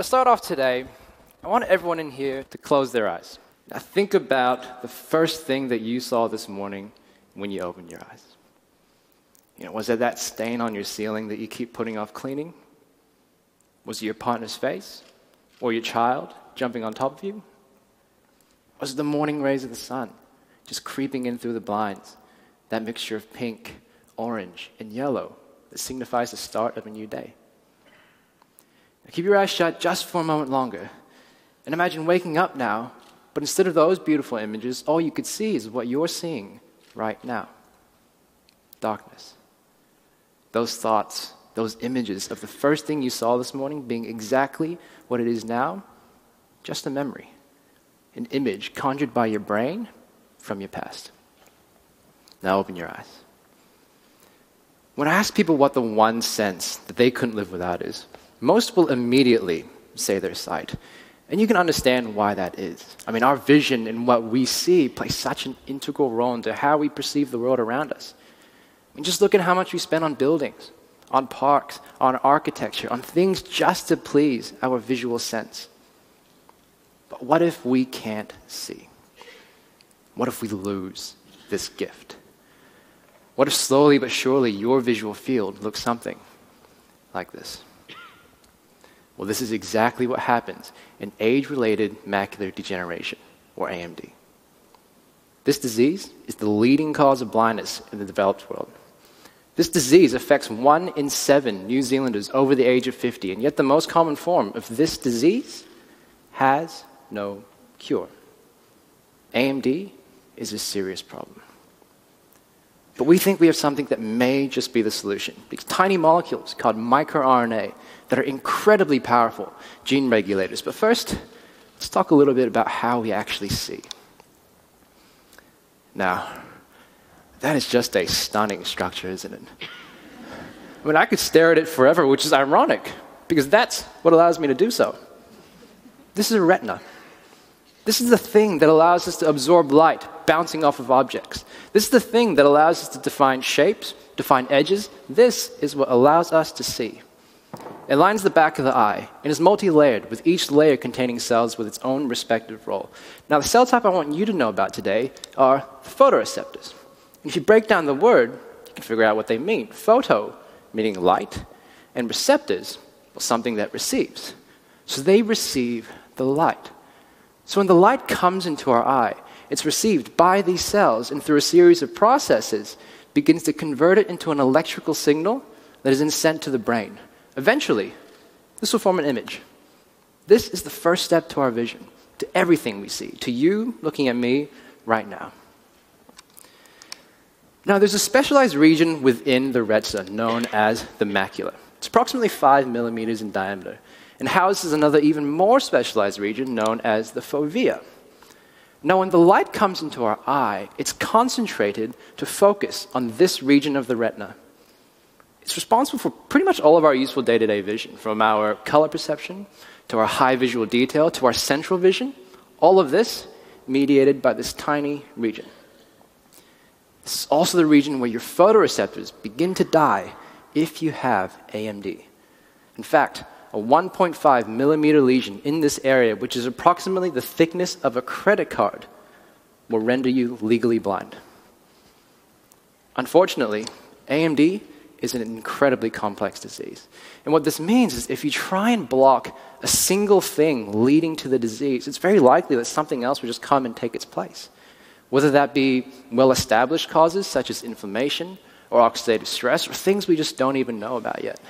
to start off today, I want everyone in here to close their eyes. Now, think about the first thing that you saw this morning when you opened your eyes. You know, was it that stain on your ceiling that you keep putting off cleaning? Was it your partner's face? Or your child jumping on top of you? Was it the morning rays of the sun just creeping in through the blinds? That mixture of pink, orange, and yellow that signifies the start of a new day. Keep your eyes shut just for a moment longer. And imagine waking up now, but instead of those beautiful images, all you could see is what you're seeing right now darkness. Those thoughts, those images of the first thing you saw this morning being exactly what it is now, just a memory, an image conjured by your brain from your past. Now open your eyes. When I ask people what the one sense that they couldn't live without is, most will immediately say their sight. And you can understand why that is. I mean, our vision and what we see plays such an integral role into how we perceive the world around us. I mean, just look at how much we spend on buildings, on parks, on architecture, on things just to please our visual sense. But what if we can't see? What if we lose this gift? What if slowly but surely your visual field looks something like this? Well, this is exactly what happens in age related macular degeneration, or AMD. This disease is the leading cause of blindness in the developed world. This disease affects one in seven New Zealanders over the age of 50, and yet the most common form of this disease has no cure. AMD is a serious problem. But we think we have something that may just be the solution. These tiny molecules called microRNA that are incredibly powerful gene regulators. But first, let's talk a little bit about how we actually see. Now, that is just a stunning structure, isn't it? I mean, I could stare at it forever, which is ironic, because that's what allows me to do so. This is a retina. This is the thing that allows us to absorb light bouncing off of objects. This is the thing that allows us to define shapes, define edges. This is what allows us to see. It lines the back of the eye and is multi layered, with each layer containing cells with its own respective role. Now, the cell type I want you to know about today are photoreceptors. If you break down the word, you can figure out what they mean. Photo, meaning light, and receptors, well, something that receives. So they receive the light. So when the light comes into our eye, it's received by these cells and through a series of processes begins to convert it into an electrical signal that is then sent to the brain. Eventually, this will form an image. This is the first step to our vision, to everything we see, to you looking at me right now. Now, there's a specialized region within the retina known as the macula. It's approximately five millimeters in diameter and houses another even more specialized region known as the fovea. Now, when the light comes into our eye, it's concentrated to focus on this region of the retina. It's responsible for pretty much all of our useful day to day vision, from our color perception to our high visual detail to our central vision. All of this mediated by this tiny region. This is also the region where your photoreceptors begin to die if you have AMD. In fact, a 1.5 millimeter lesion in this area, which is approximately the thickness of a credit card, will render you legally blind. Unfortunately, AMD is an incredibly complex disease. And what this means is if you try and block a single thing leading to the disease, it's very likely that something else will just come and take its place. Whether that be well established causes such as inflammation or oxidative stress, or things we just don't even know about yet.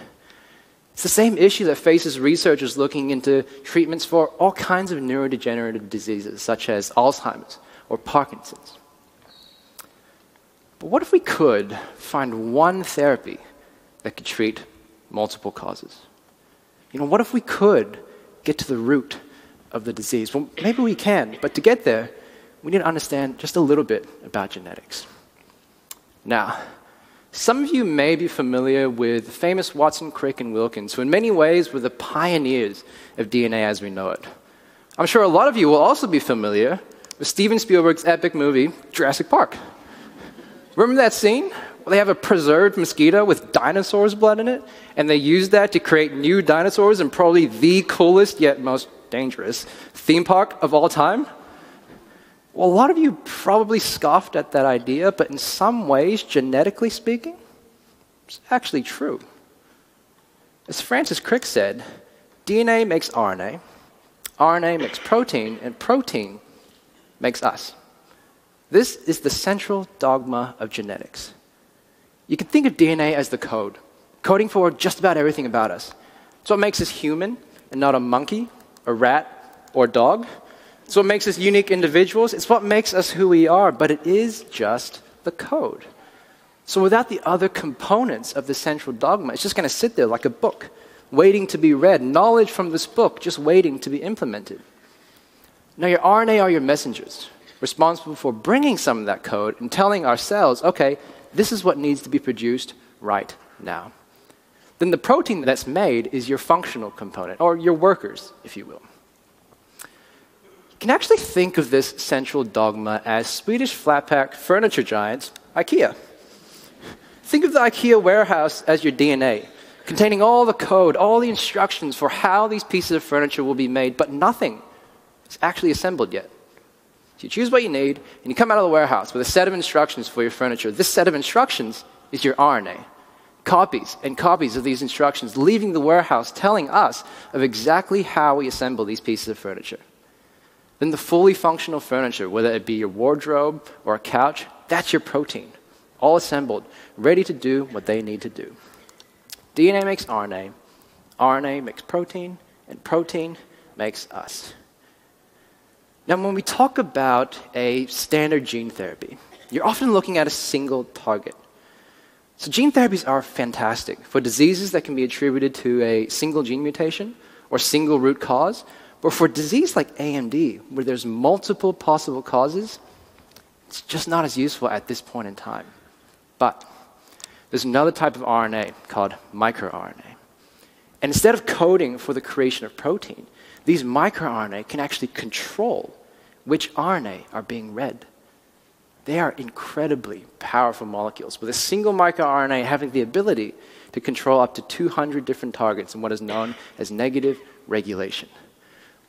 It's the same issue that faces researchers looking into treatments for all kinds of neurodegenerative diseases, such as Alzheimer's or Parkinson's. But what if we could find one therapy that could treat multiple causes? You know, what if we could get to the root of the disease? Well, maybe we can, but to get there, we need to understand just a little bit about genetics. Now, some of you may be familiar with the famous Watson, Crick, and Wilkins, who in many ways were the pioneers of DNA as we know it. I'm sure a lot of you will also be familiar with Steven Spielberg's epic movie, Jurassic Park. Remember that scene? Well, they have a preserved mosquito with dinosaurs' blood in it, and they use that to create new dinosaurs in probably the coolest yet most dangerous theme park of all time. Well, a lot of you probably scoffed at that idea, but in some ways, genetically speaking, it's actually true. As Francis Crick said, DNA makes RNA, RNA makes protein, and protein makes us. This is the central dogma of genetics. You can think of DNA as the code, coding for just about everything about us. It's what makes us human and not a monkey, a rat, or a dog. It's what makes us unique individuals. It's what makes us who we are, but it is just the code. So without the other components of the central dogma, it's just going to sit there like a book, waiting to be read, knowledge from this book just waiting to be implemented. Now, your RNA are your messengers, responsible for bringing some of that code and telling ourselves, okay, this is what needs to be produced right now. Then the protein that's made is your functional component, or your workers, if you will. Can actually think of this central dogma as Swedish flatpack furniture giants, IKEA. Think of the IKEA warehouse as your DNA, containing all the code, all the instructions for how these pieces of furniture will be made, but nothing is actually assembled yet. So you choose what you need, and you come out of the warehouse with a set of instructions for your furniture. This set of instructions is your RNA. Copies and copies of these instructions leaving the warehouse telling us of exactly how we assemble these pieces of furniture. Then the fully functional furniture, whether it be your wardrobe or a couch, that's your protein, all assembled, ready to do what they need to do. DNA makes RNA, RNA makes protein, and protein makes us. Now, when we talk about a standard gene therapy, you're often looking at a single target. So, gene therapies are fantastic for diseases that can be attributed to a single gene mutation or single root cause. But for disease like AMD, where there's multiple possible causes, it's just not as useful at this point in time. But there's another type of RNA called microRNA. And instead of coding for the creation of protein, these microRNA can actually control which RNA are being read. They are incredibly powerful molecules, with a single microRNA having the ability to control up to 200 different targets in what is known as negative regulation.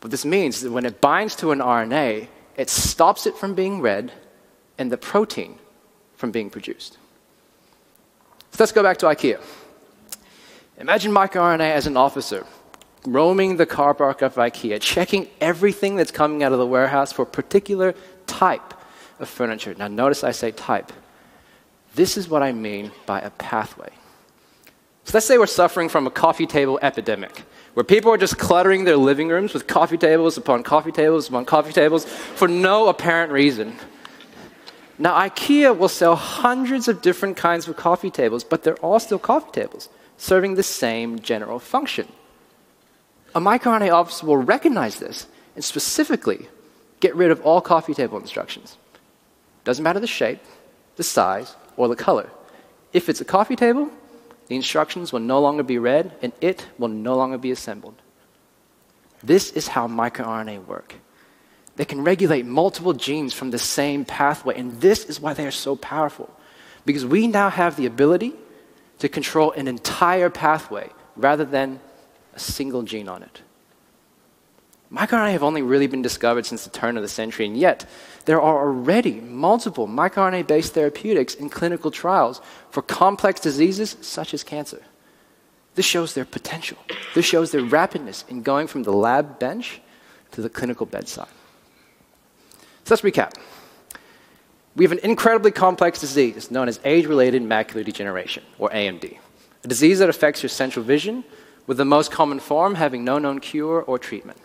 What this means is that when it binds to an RNA, it stops it from being read and the protein from being produced. So let's go back to IKEA. Imagine microRNA as an officer roaming the car park of IKEA, checking everything that's coming out of the warehouse for a particular type of furniture. Now, notice I say type. This is what I mean by a pathway. So let's say we're suffering from a coffee table epidemic, where people are just cluttering their living rooms with coffee tables upon coffee tables upon coffee tables for no apparent reason. Now, IKEA will sell hundreds of different kinds of coffee tables, but they're all still coffee tables, serving the same general function. A microRNA officer will recognize this and specifically get rid of all coffee table instructions. Doesn't matter the shape, the size, or the color. If it's a coffee table, the instructions will no longer be read and it will no longer be assembled. This is how microRNA work. They can regulate multiple genes from the same pathway, and this is why they are so powerful. Because we now have the ability to control an entire pathway rather than a single gene on it. MicroRNA have only really been discovered since the turn of the century, and yet there are already multiple microRNA based therapeutics in clinical trials for complex diseases such as cancer. This shows their potential. This shows their rapidness in going from the lab bench to the clinical bedside. So let's recap. We have an incredibly complex disease known as age related macular degeneration, or AMD, a disease that affects your central vision with the most common form having no known cure or treatment.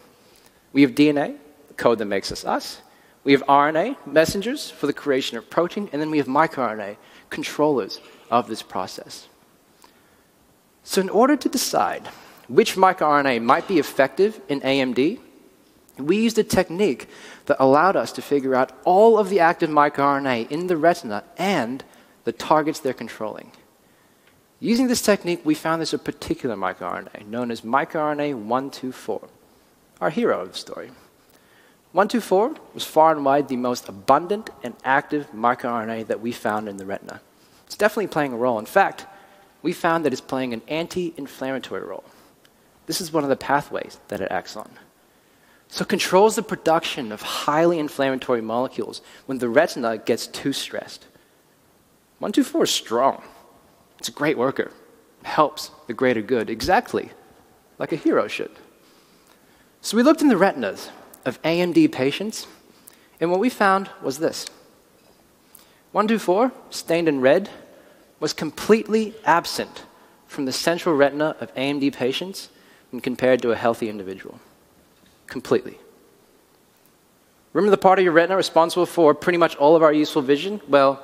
We have DNA, the code that makes us us. We have RNA, messengers for the creation of protein, and then we have microRNA, controllers of this process. So, in order to decide which microRNA might be effective in AMD, we used a technique that allowed us to figure out all of the active microRNA in the retina and the targets they're controlling. Using this technique, we found there's a particular microRNA known as microRNA 124, our hero of the story. 124 was far and wide the most abundant and active microRNA that we found in the retina. It's definitely playing a role. In fact, we found that it's playing an anti inflammatory role. This is one of the pathways that it acts on. So it controls the production of highly inflammatory molecules when the retina gets too stressed. 124 is strong. It's a great worker. Helps the greater good, exactly like a hero should. So we looked in the retinas of AMD patients, and what we found was this 124, stained in red, was completely absent from the central retina of AMD patients when compared to a healthy individual. Completely. Remember the part of your retina responsible for pretty much all of our useful vision? Well,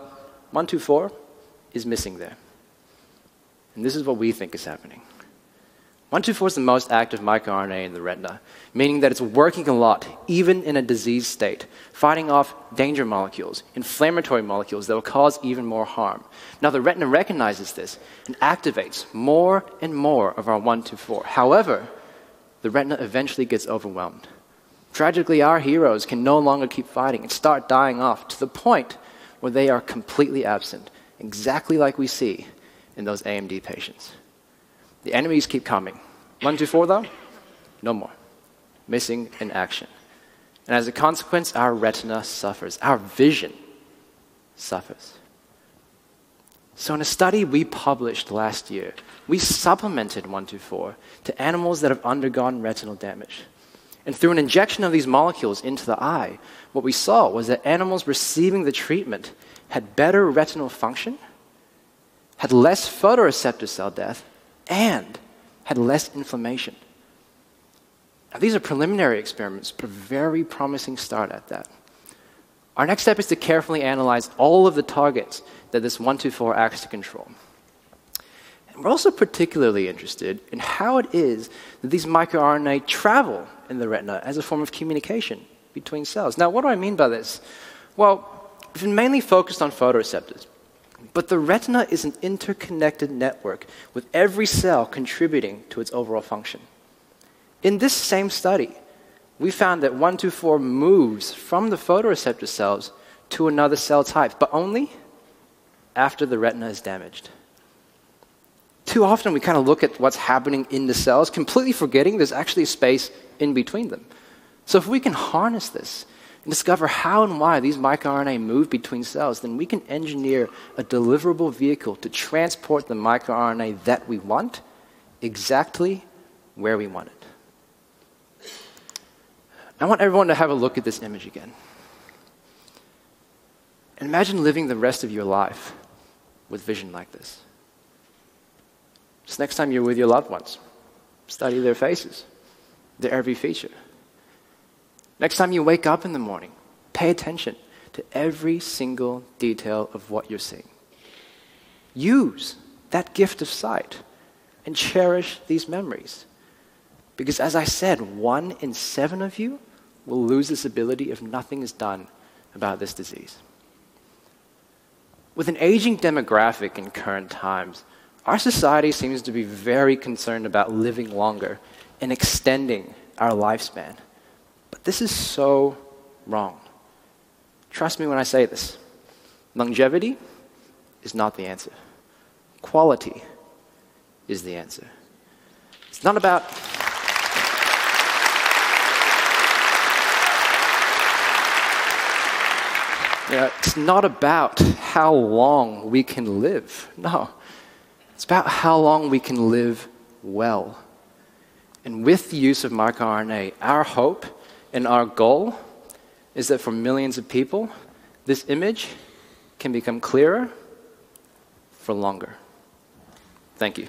124 is missing there. And this is what we think is happening. 124 is the most active microRNA in the retina, meaning that it's working a lot, even in a disease state, fighting off danger molecules, inflammatory molecules that will cause even more harm. Now, the retina recognizes this and activates more and more of our 124. However, the retina eventually gets overwhelmed. Tragically, our heroes can no longer keep fighting and start dying off to the point where they are completely absent, exactly like we see in those AMD patients. The enemies keep coming. One, two, four, though, no more. Missing in action. And as a consequence, our retina suffers, our vision suffers. So, in a study we published last year, we supplemented 124 to animals that have undergone retinal damage. And through an injection of these molecules into the eye, what we saw was that animals receiving the treatment had better retinal function, had less photoreceptor cell death, and had less inflammation. Now, these are preliminary experiments, but a very promising start at that. Our next step is to carefully analyze all of the targets that this 124 acts to control. And we're also particularly interested in how it is that these microRNA travel in the retina as a form of communication between cells. Now, what do I mean by this? Well, we've been mainly focused on photoreceptors, but the retina is an interconnected network with every cell contributing to its overall function. In this same study, we found that 124 moves from the photoreceptor cells to another cell type, but only after the retina is damaged. Too often we kind of look at what's happening in the cells, completely forgetting there's actually a space in between them. So if we can harness this and discover how and why these microRNA move between cells, then we can engineer a deliverable vehicle to transport the microRNA that we want exactly where we want it. I want everyone to have a look at this image again. And imagine living the rest of your life with vision like this. Just next time you're with your loved ones, study their faces, their every feature. Next time you wake up in the morning, pay attention to every single detail of what you're seeing. Use that gift of sight and cherish these memories. Because as I said, one in seven of you will lose this ability if nothing is done about this disease. With an aging demographic in current times, our society seems to be very concerned about living longer and extending our lifespan. This is so wrong. Trust me when I say this. Longevity is not the answer. Quality is the answer. It's not about you know, it's not about how long we can live. No. It's about how long we can live well. And with the use of microRNA, our hope and our goal is that for millions of people, this image can become clearer for longer. Thank you.